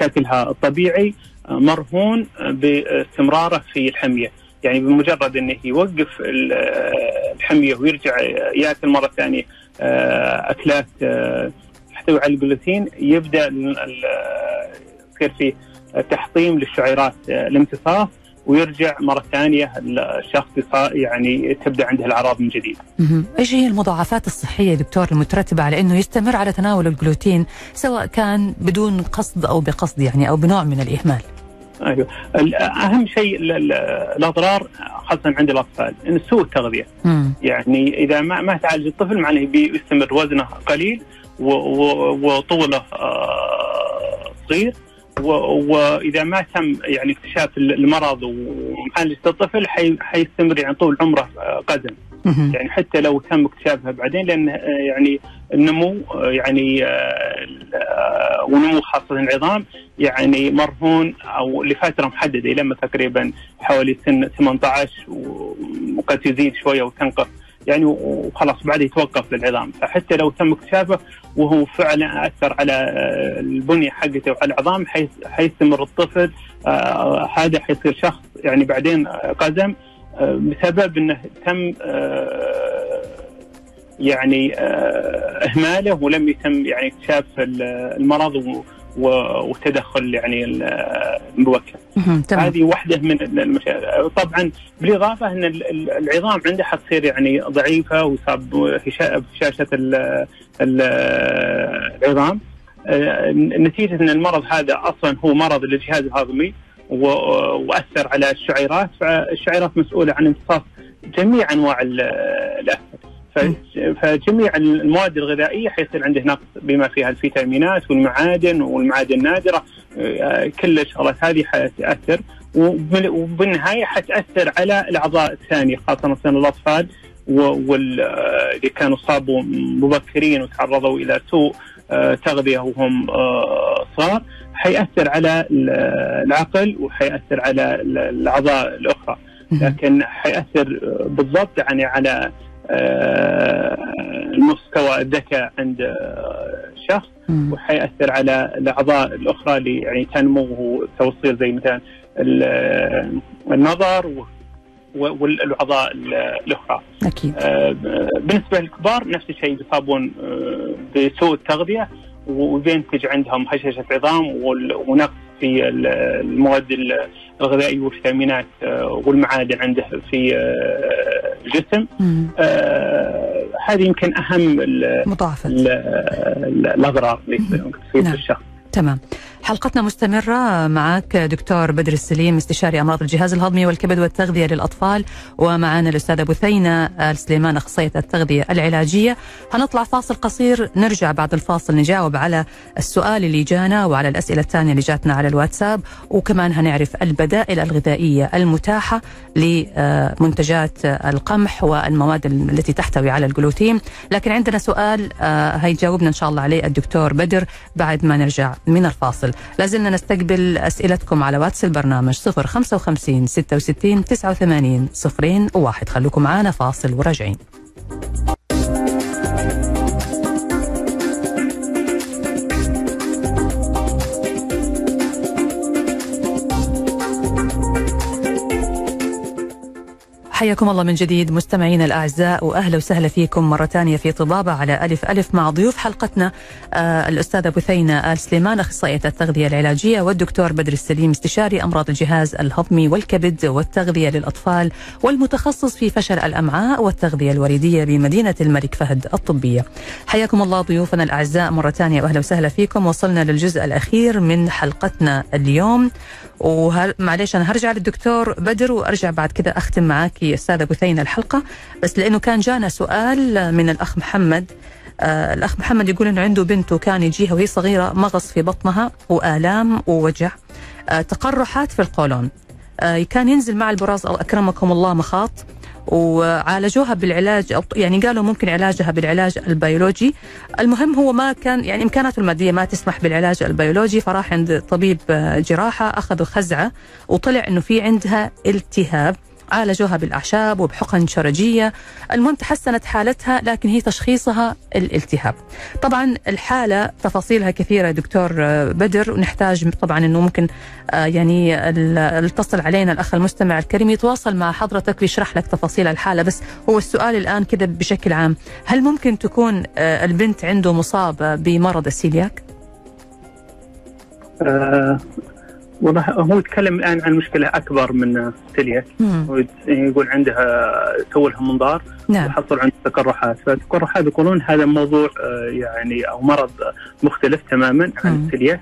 شكلها الطبيعي مرهون باستمراره في الحمية. يعني بمجرد انه يوقف ال- الحمية ويرجع يأكل مرة ثانية أكلات تحتوي على الجلوتين يبدأ يصير في تحطيم للشعيرات آه، الامتصاص ويرجع مرة ثانية الشخص يعني تبدأ عنده الأعراض من جديد. إيش هي المضاعفات الصحية دكتور المترتبة على إنه يستمر على تناول الجلوتين سواء كان بدون قصد أو بقصد يعني أو بنوع من الإهمال؟ أيوه أهم شيء ال- ال- الأضرار خاصة عند الأطفال إن سوء التغذية مم. يعني إذا ما ما تعالج الطفل معناه بيستمر وزنه قليل وطوله آه، صغير واذا ما تم يعني اكتشاف المرض ومعالجه الطفل حي- حيستمر يعني طول عمره آه، قزم مهم. يعني حتى لو تم اكتشافها بعدين لأن آه، يعني النمو آه، يعني ونمو خاصه العظام يعني مرهون أو لفترة محددة لما تقريبا حوالي سن 18 و- وقد تزيد شوية وتنقص يعني وخلاص بعد يتوقف للعظام. فحتى لو تم اكتشافه وهو فعلا أثر على آه، البنية حقته وعلى العظام حي- حيستمر الطفل آه، هذا حيصير شخص يعني بعدين قزم آه، بسبب إنه تم يعني إهماله ولم يتم يعني اكتشاف ال- المرض والتدخل يعني ال- المبكر. هذه واحدة من المشاكل طبعا بالإضافة إن ال- ال- العظام عنده حتصير يعني ضعيفة ويصاب هشا- بهشاشه ال- ال- العظام. آه، نتيجة إن المرض هذا أصلا هو مرض للجهاز الهضمي وأثر على الشعيرات فالشعيرات مسؤولة عن امتصاص جميع أنواع ال- الاكل ف- فجميع المواد الغذائية حيصير عنده نقص بما فيها الفيتامينات والمعادن والمعادن النادرة. آه، كل الشغلات هذه حتأثر. وبال- وبالنهاية حتأثر على الأعضاء الثانية خاصة مثلا الاطفال واللي كانوا صابوا مبكرين وتعرضوا إلى سوء آه، تغذية وهم آه، صغار. حيأثر على ال- العقل وحيأثر على ال- الأعضاء الأخرى. لكن حيأثر آه، بالضبط يعني على آه، مستوى الذكاء عند آه، الشخص وحيأثر على الأعضاء الأخرى اللي يعني تنمو وتصير زي مثلا النظر والأعضاء الأخرى. أكيد. بالنسبة للكبار نفس الشيء بيصابون بسوء التغذية وبينتج عندهم هشاشة عظام ونقص في المواد الغذائيه والفيتامينات والمعادن عنده في الجسم. هذه يمكن أهم مضاعفات الأضرار اللي تصيب نعم. الشخص. تمام. حلقتنا مستمرة معك دكتور بدر السليم استشاري أمراض الجهاز الهضمي والكبد والتغذية للأطفال ومعنا الأستاذة بثينة السليمان أخصائية التغذية العلاجية. هنطلع فاصل قصير نرجع بعد الفاصل نجاوب على السؤال اللي جانا وعلى الأسئلة الثانية اللي جاتنا على الواتساب. وكمان هنعرف البدائل الغذائية المتاحة لمنتجات القمح والمواد التي تحتوي على الجلوتين. لكن عندنا سؤال هيجاوبنا إن شاء الله عليه الدكتور بدر بعد ما نرجع من الفاصل. لازلنا نستقبل أسئلتكم على واتس البرنامج 055 66 89 صفرين وواحد خلوكم معنا فاصل وراجعين. حياكم الله من جديد مستمعينا الأعزاء وأهلا وسهلا فيكم مرة ثانية في طبابة على ألف ألف مع ضيوف حلقتنا آه الأستاذة بثينة آل سليمان أخصائية التغذية العلاجية والدكتور بدر السليم استشاري أمراض الجهاز الهضمي والكبد والتغذية للأطفال والمتخصص في فشل الأمعاء والتغذية الوريدية بمدينة الملك فهد الطبية. حياكم الله ضيوفنا الأعزاء مرة ثانية وأهلا وسهلا فيكم وصلنا للجزء الأخير من حلقتنا اليوم ومعليش أنا هرجع للدكتور بدر وأرجع بعد كذا أختم معك أستاذة بثينة الحلقة. بس لأنه كان جانا سؤال من الأخ محمد. آه الأخ محمد يقول انه عنده بنته كان يجيها وهي صغيرة مغص في بطنها وآلام ووجع. آه تقرحات في القولون. آه كان ينزل مع البراز أكرمكم الله مخاط. وعالجوها بالعلاج يعني قالوا ممكن علاجها بالعلاج البيولوجي. المهم هو ما كان يعني امكاناته المادية ما تسمح بالعلاج البيولوجي فراح عند طبيب جراحة اخذوا خزعه وطلع إنه في عندها التهاب. عالجوها بالاعشاب وبحقن شرجية، المهم تحسنت حالتها لكن هي تشخيصها الالتهاب. طبعا الحالة تفاصيلها كثيرة دكتور بدر ونحتاج طبعا إنه ممكن يعني اتصل علينا الأخ المستمع الكريم يتواصل مع حضرتك ويشرح لك تفاصيل الحالة بس هو السؤال الآن كذا بشكل عام هل ممكن تكون البنت عنده مصابة بمرض السيلياك؟ والله هو يتكلم الآن عن مشكلة أكبر من سيلياك يقول عندها سووا لها منظار نعم. وحصل عنده تقرحات. فالتقرحات يقولون هذا موضوع يعني أو مرض مختلف تماما عن السيلياك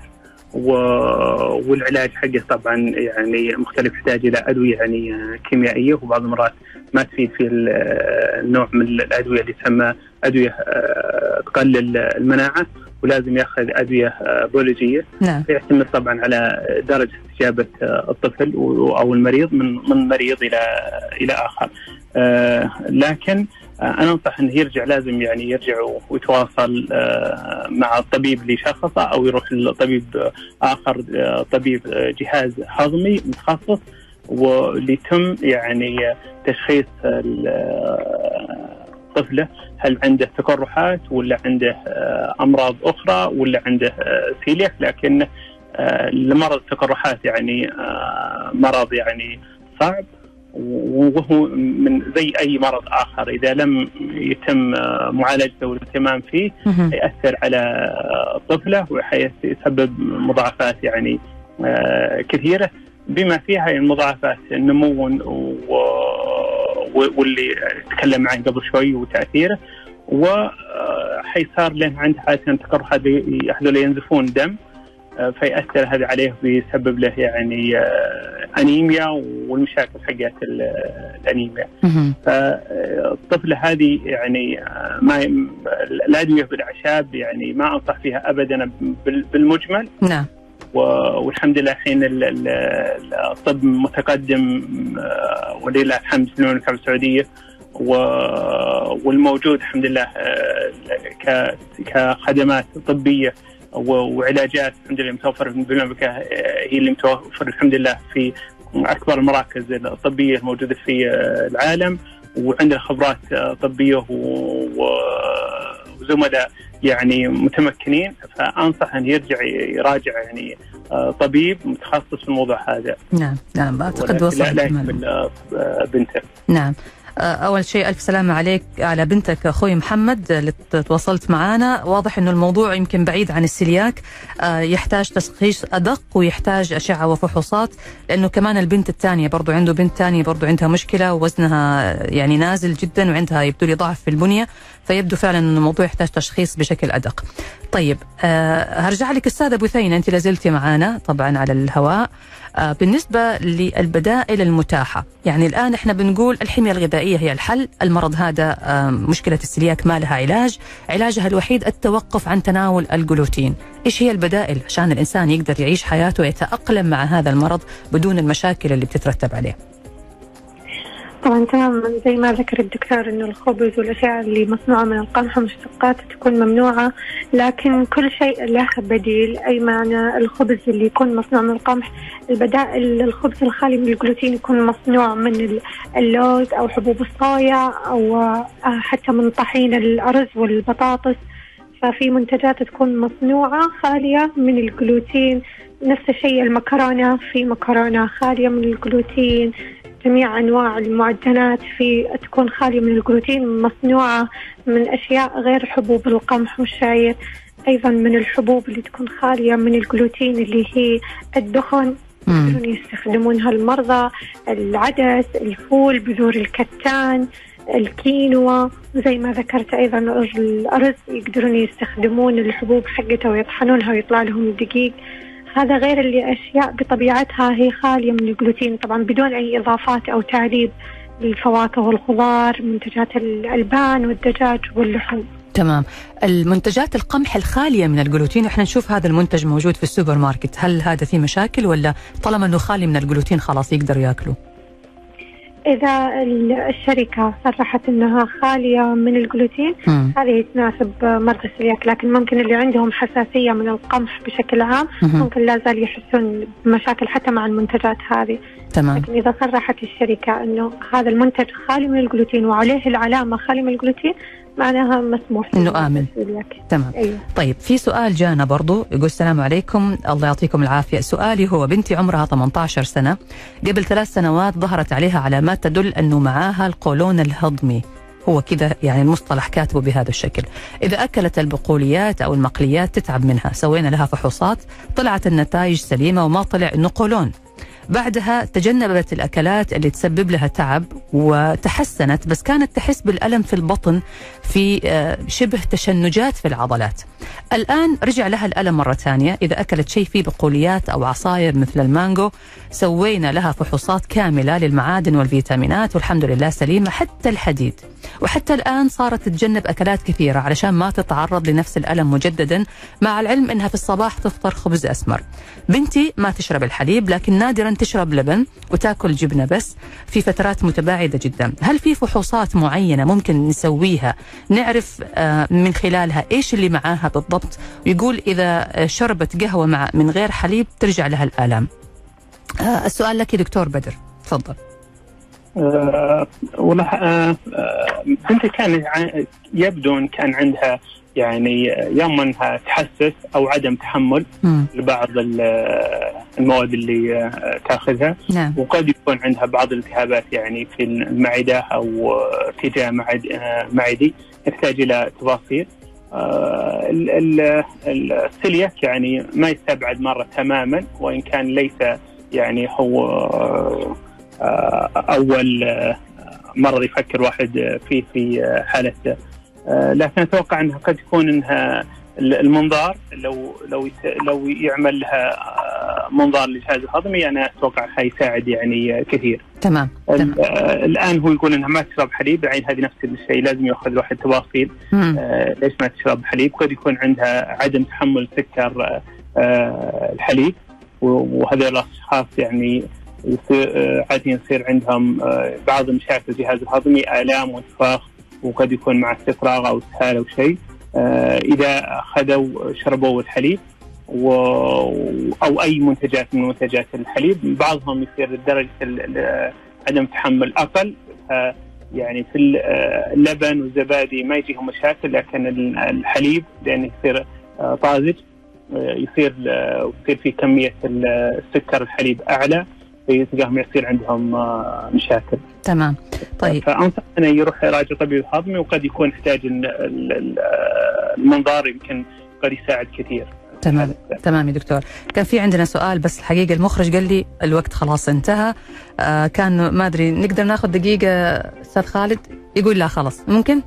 والعلاج حقه طبعا يعني مختلف يحتاج إلى أدوية يعني كيميائية. وبعض المرات ما تفيد في النوع من الأدوية اللي تسمى أدوية تقلل المناعة. ولازم ياخذ أدوية بيولوجية نعم. يعتمد طبعا على درجة استجابة الطفل أو المريض من من مريض إلى إلى آخر لكن أنا أنصح إنه يرجع لازم يعني يرجع ويتواصل مع الطبيب اللي شخصه أو يروح لطبيب آخر طبيب جهاز هضمي متخصص وليتم يعني تشخيص طفله هل عنده تقرحات ولا عنده أمراض أخرى ولا عنده سيلياك لكن لمرض التقرحات يعني مرض يعني صعب وهو من زي أي مرض آخر. إذا لم يتم معالجته والاهتمام فيه يأثر على الطفله وحيسبب مضاعفات يعني كثيرة. بما فيها المضاعفات النمو واللي تكلم عنه قبل شوي وتأثيره وحيصار له عنده عاده تقرحات هذول ينزفون دم فيأثر هذا عليه بيسبب له يعني أنيميا والمشاكل حقت الأنيميا. فالطفله هذه يعني ما الادويه بالاعشاب يعني ما أنصح فيها ابدا بالمجمل. نعم. والحمد لله الحين الطب متقدم ولله الحمد في المملكه السعودية. والموجود الحمد لله كخدمات طبية وعلاجات الحمد لله متوفره بالمملكه هي اللي متوفره الحمد لله في أكبر المراكز الطبية الموجودة في العالم. وعندنا خبرات طبية وزملاء زملاء يعني متمكنين فأنصح أن يرجع يراجع يعني آه، طبيب متخصص في الموضوع هذا. نعم نعم اعتقد وصلت لا آه، بنته. نعم. آه، أول شيء ألف سلامة عليك على بنتك أخوي محمد اللي تواصلت معنا واضح أنه الموضوع يمكن بعيد عن السلياك. آه، يحتاج تشخيص أدق ويحتاج أشعة وفحوصات لأنه كمان البنت الثانية برضو عنده بنت ثانية برضو عندها مشكلة ووزنها يعني نازل جدا وعندها يبدو لي ضعف في البنية فيبدو فعلا أن الموضوع يحتاج تشخيص بشكل أدق. طيب آه، هرجع لك أستاذة بثينة أنت لازلتي معنا طبعا على الهواء. بالنسبة للبدائل المتاحة. يعني الآن إحنا بنقول الحمية الغذائية هي الحل. المرض هذا آه، مشكلة السلياك ما لها علاج. علاجها الوحيد التوقف عن تناول الجلوتين. إيش هي البدائل؟ عشان الإنسان يقدر يعيش حياته ويتأقلم مع هذا المرض بدون المشاكل اللي بتترتب عليه. طبعا تمام زي ما ذكر الدكتور إنه الخبز والاشياء اللي مصنوعة من القمح ومشتقاته تكون ممنوعة لكن كل شيء له بديل. أي معنى الخبز اللي يكون مصنوع من القمح؟ البدائل الخبز الخالي من الجلوتين يكون مصنوع من ال- اللوز أو حبوب الصويا أو آه، حتى من طحين الأرز والبطاطس. ففي منتجات تكون مصنوعة خالية من الجلوتين. نفس الشيء المكرونة في مكرونة خالية من الجلوتين. جميع أنواع المعجنات في تكون خالية من الجلوتين مصنوعة من أشياء غير حبوب القمح والشعير أيضا من الحبوب اللي تكون خالية من الجلوتين اللي هي الدخن. يقدرون يستخدمونها المرضى العدس الفول بذور الكتان الكينوا زي ما ذكرت أيضا الأرز يقدرون يستخدمون الحبوب حقتها ويطحنونها ويطلع لهم دقيق هذا غير اللي أشياء بطبيعتها هي خالية من الجلوتين. طبعا بدون أي إضافات أو تعريب للفواكه والخضار منتجات الالبان والدجاج واللحوم. تمام. المنتجات القمح الخالية من الجلوتين إحنا نشوف هذا المنتج موجود في السوبر ماركت. هل هذا فيه مشاكل ولا طالما إنه خالي من الجلوتين خلاص يقدروا يأكلوا؟ إذا ال- الشركة صرحت إنها خالية من الجلوتين مم. هذه تناسب مرضى السلياك لكن ممكن اللي عندهم حساسية من القمح بشكل عام مهم. ممكن لا زال يحسون بمشاكل حتى مع المنتجات هذه تمام لكن إذا صرحت الشركة إنه هذا المنتج خالي من الجلوتين وعليه العلامة خالي من الجلوتين معناها مسموح. آمن. السلياك. تمام. أيوه. طيب في سؤال جانا برضو يقول السلام عليكم. الله يعطيكم العافية. سؤالي هو بنتي عمرها 18 سنة. قبل ثلاث سنوات ظهرت عليها علامات تدل أنه معاها القولون الهضمي. هو كذا يعني المصطلح كاتبه بهذا الشكل. إذا أكلت البقوليات أو المقليات تتعب منها سوينا لها فحوصات طلعت النتائج سليمة وما طلع أنه قولون. بعدها تجنبت الأكلات اللي تسبب لها تعب وتحسنت بس كانت تحس بالألم في البطن في آه، شبه تشنجات في العضلات. الآن رجع لها الألم مرة ثانية. إذا أكلت شيء فيه بقوليات أو عصاير مثل المانجو سوينا لها فحوصات كاملة للمعادن والفيتامينات والحمد لله سليمة حتى الحديد. وحتى الآن صارت تتجنب أكلات كثيرة علشان ما تتعرض لنفس الألم مجددا مع العلم أنها في الصباح تفطر خبز أسمر. بنتي ما تشرب الحليب لكن نادرا تشرب لبن وتاكل جبنة بس في فترات متباعدة جدا. هل في فحوصات معينة ممكن نسويها؟ نعرف آه، من خلالها إيش اللي معاها بالضبط؟ ويقول إذا آه، شربت قهوة مع من غير حليب ترجع لها الآلام. آه، السؤال لك يا دكتور بدر. تفضل. آه، والله بنتي كان يبدو إن كان عندها يعني يا اما انها تحسس أو عدم تحمل مم. لبعض ال- المواد اللي تاخذها. نعم. وقد يكون عندها بعض الالتهابات يعني في المعدة أو ارتجاع معد- معدي يحتاج إلى تفاصيل آه، ال- ال- ال- السيلياك يعني ما يستبعد مرة تماما وإن كان ليس يعني هو آه، أول مرض يفكر واحد فيه في حالة لكن أتوقع أنها قد يكون إنها المنظار لو لو لو يعمل لها آه، منظار للجهاز الهضمي أنا أتوقع حيساعد يعني كثير. تمام تمام آه، الآن هو يقول إنها ما تشرب حليب يعني هذه نفس الشيء لازم يأخذ الواحد تفاصيل. آه، ليش ما تشرب حليب قد يكون عندها عدم تحمل سكر آه، آه، الحليب وهذول الأشخاص يعني آه، عادة يصير عندهم آه، بعض مشاكل الجهاز الهضمي آلام وانتفاخ وقد يكون مع استفراغ أو اسهال أو شيء آه، إذا اخذوا شربوا الحليب و... أو أي منتجات من منتجات الحليب بعضهم يصير درجه ال- ال- عدم تحمل أقل يعني في اللبن والزبادي ما يجيهم مشاكل لكن الحليب لأنه يصير طازج يصير يصير في كمية السكر الحليب أعلى. فيتلقاهم يصير عندهم مشاكل. تمام. طيب. فانصح انه يروح يراجع طبيب هضمي وقد يكون يحتاج المنظار يمكن قد يساعد كثير. تمام. تمام يا دكتور. كان في عندنا سؤال بس الحقيقة المخرج قال لي الوقت خلاص انتهى. آه كان ما أدري نقدر ناخذ دقيقة أستاذ خالد؟ يقول لا خلاص. ممكن؟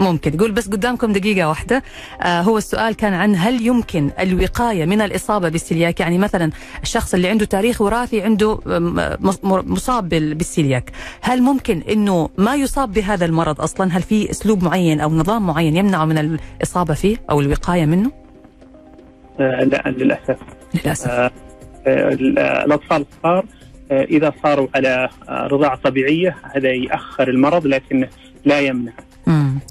ممكن. يقول بس قدامكم دقيقة واحدة. آه هو السؤال كان عن هل يمكن الوقاية من الإصابة بالسيلياك؟ يعني مثلا الشخص اللي عنده تاريخ وراثي عنده مصاب بالسيلياك. هل ممكن أنه ما يصاب بهذا المرض أصلا؟ هل في أسلوب معين أو نظام معين يمنعه من الإصابة فيه أو الوقاية منه؟ آه لا للأسف. للأسف. آه الأطفال الصغار إذا صاروا على رضاعة طبيعية هذا يأخر المرض لكنه لا يمنع.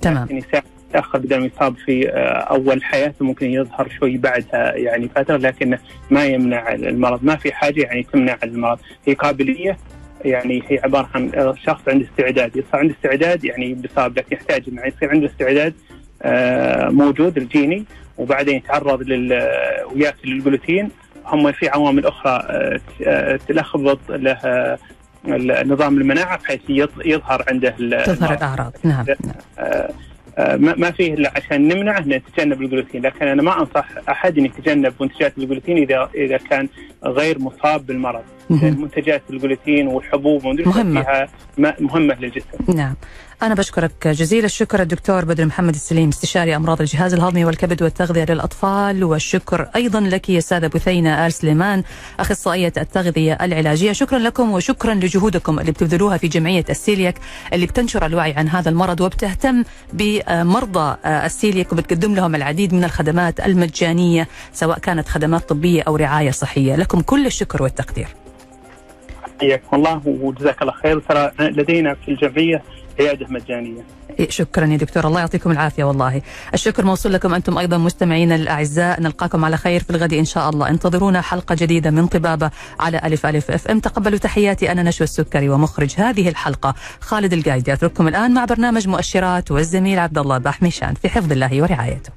تمام. يعني يتاخر بدل ما يصاب في أول حياته ممكن يظهر شوي بعدها يعني فترة لكن ما يمنع المرض. ما في حاجة يعني تمنع المرض. هي قابلية يعني هي عبارة عن شخص عنده استعداد. يصير عنده استعداد يعني بيصاب لكن يحتاج إنه يصير عنده استعداد موجود الجيني وبعدين يتعرض لل ويأكل الجلوتين. هم في عوامل أخرى تلخبط له نظام المناعة بحيث يظهر عنده تظهر الأعراض. نعم, نعم. ما فيه إلا عشان نمنعه نتجنب الجلوتين لكن أنا ما أنصح أحد إن يتجنب منتجات الجلوتين اذا إذا كان غير مصاب بالمرض. منتجات الجلوتين والحبوب مهمة. فيها مهمة للجسم. نعم. أنا بشكرك جزيل الشكر الدكتور بدر محمد السليم استشاري أمراض الجهاز الهضمي والكبد والتغذية للأطفال والشكر أيضا لك يا سادة بثينة آل سليمان أخصائية التغذية العلاجية. شكرا لكم وشكرا لجهودكم اللي بتبذلوها في جمعية السيلياك اللي بتنشر الوعي عن هذا المرض وبتهتم بمرضى السيلياك وبتقدم لهم العديد من الخدمات المجانية سواء كانت خدمات طبية أو رعاية صحية. لكم كل الشكر والتقدير. حياكم الله وجزاك الله خير. ترى لدينا في الجمعية عياده مجانية. شكرا يا دكتور الله يعطيكم العافية والله. الشكر موصول لكم أنتم أيضا مستمعينا الأعزاء نلقاكم على خير في الغد إن شاء الله انتظرونا حلقة جديدة من طبابة على ألف ألف أف أم تقبلوا تحياتي أنا نشوى السكري ومخرج هذه الحلقة خالد القايدي اترككم الآن مع برنامج مؤشرات والزميل عبد الله باحميشان في حفظ الله ورعايته.